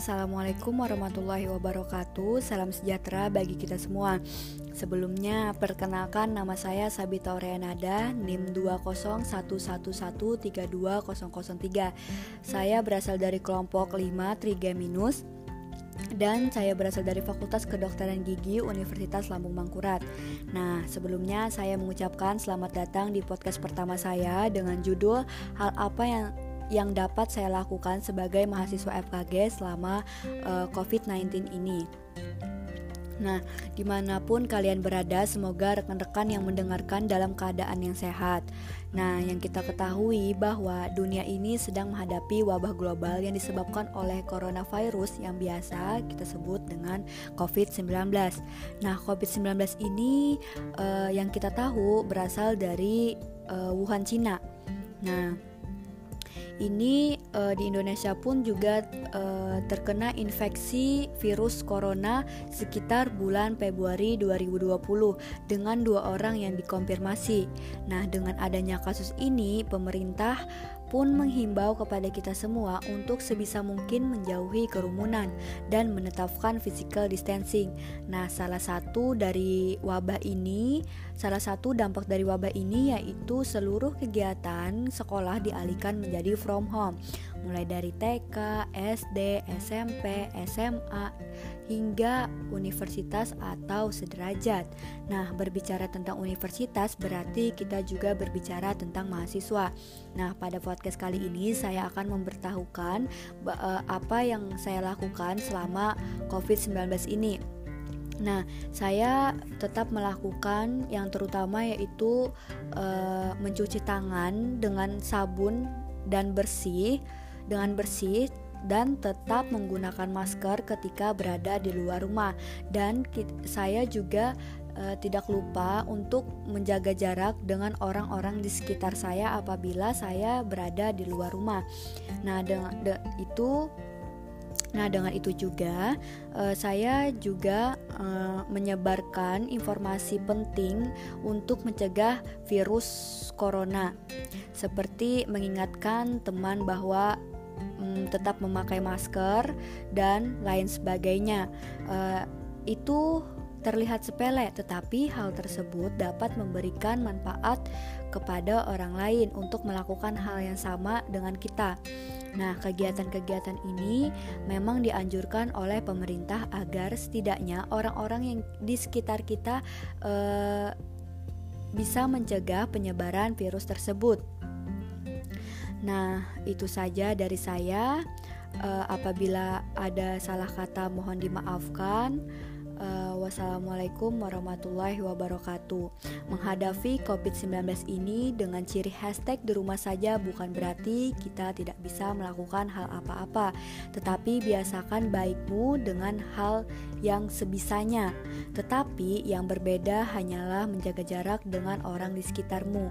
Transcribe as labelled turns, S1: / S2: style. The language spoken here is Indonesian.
S1: Assalamualaikum warahmatullahi wabarakatuh. Salam sejahtera bagi kita semua. Sebelumnya, perkenalkan nama saya Sabita Oreanada NIM 20111320003 Saya berasal dari kelompok 5 Trigeminus dan saya berasal dari Fakultas Kedokteran Gigi Universitas Lambung Mangkurat. Nah, sebelumnya saya mengucapkan selamat datang di podcast pertama saya dengan judul Hal apa yang yang dapat saya lakukan sebagai mahasiswa FKG selama uh, eh, COVID-19 ini. Nah, di mana pun kalian berada, semoga rekan-rekan yang mendengarkan dalam keadaan yang sehat. Nah, yang kita ketahui bahwa dunia ini sedang menghadapi wabah global yang disebabkan oleh coronavirus yang biasa kita sebut dengan COVID-19. Nah, COVID-19 ini uh, yang kita tahu berasal dari uh, Wuhan, Cina. Nah, ini uh, di Indonesia pun juga uh, terkena infeksi virus corona sekitar bulan Februari 2020 dengan dua orang yang dikonfirmasi. Nah, dengan adanya kasus ini, pemerintah pun menghimbau kepada kita semua untuk sebisa mungkin menjauhi kerumunan dan menetapkan physical distancing. Nah, salah satu dari wabah ini, salah satu dampak dari wabah ini yaitu seluruh kegiatan sekolah dialihkan menjadi from home mulai dari TK, SD, SMP, SMA, hingga universitas atau sederajat. Nah, berbicara tentang universitas berarti kita juga berbicara tentang mahasiswa. Nah, pada podcast kali ini saya akan memberitahukan eh, apa yang saya lakukan selama COVID-19 ini. Nah, saya tetap melakukan yang terutama yaitu uh, mencuci tangan dengan sabun dan bersih dengan bersih dan tetap menggunakan masker ketika berada di luar rumah dan saya juga uh, tidak lupa untuk menjaga jarak dengan orang-orang di sekitar saya apabila saya berada di luar rumah. Nah, dengan de, itu Nah, dengan itu juga uh, saya juga uh, menyebarkan informasi penting untuk mencegah virus corona. Seperti mengingatkan teman bahwa um, tetap memakai masker dan lain sebagainya. Uh, itu terlihat sepele, tetapi hal tersebut dapat memberikan manfaat kepada orang lain untuk melakukan hal yang sama dengan kita. Nah, kegiatan-kegiatan ini memang dianjurkan oleh pemerintah agar setidaknya orang-orang yang di sekitar kita uh, bisa mencegah penyebaran virus tersebut. Nah, itu saja dari saya. Uh, apabila ada salah kata, mohon dimaafkan. Uh, wassalamualaikum warahmatullahi wabarakatuh. Menghadapi COVID-19 ini dengan ciri hashtag di rumah saja bukan berarti kita tidak bisa melakukan hal apa-apa, tetapi biasakan baikmu dengan hal yang sebisanya. Tetapi yang berbeda hanyalah menjaga jarak dengan orang di sekitarmu.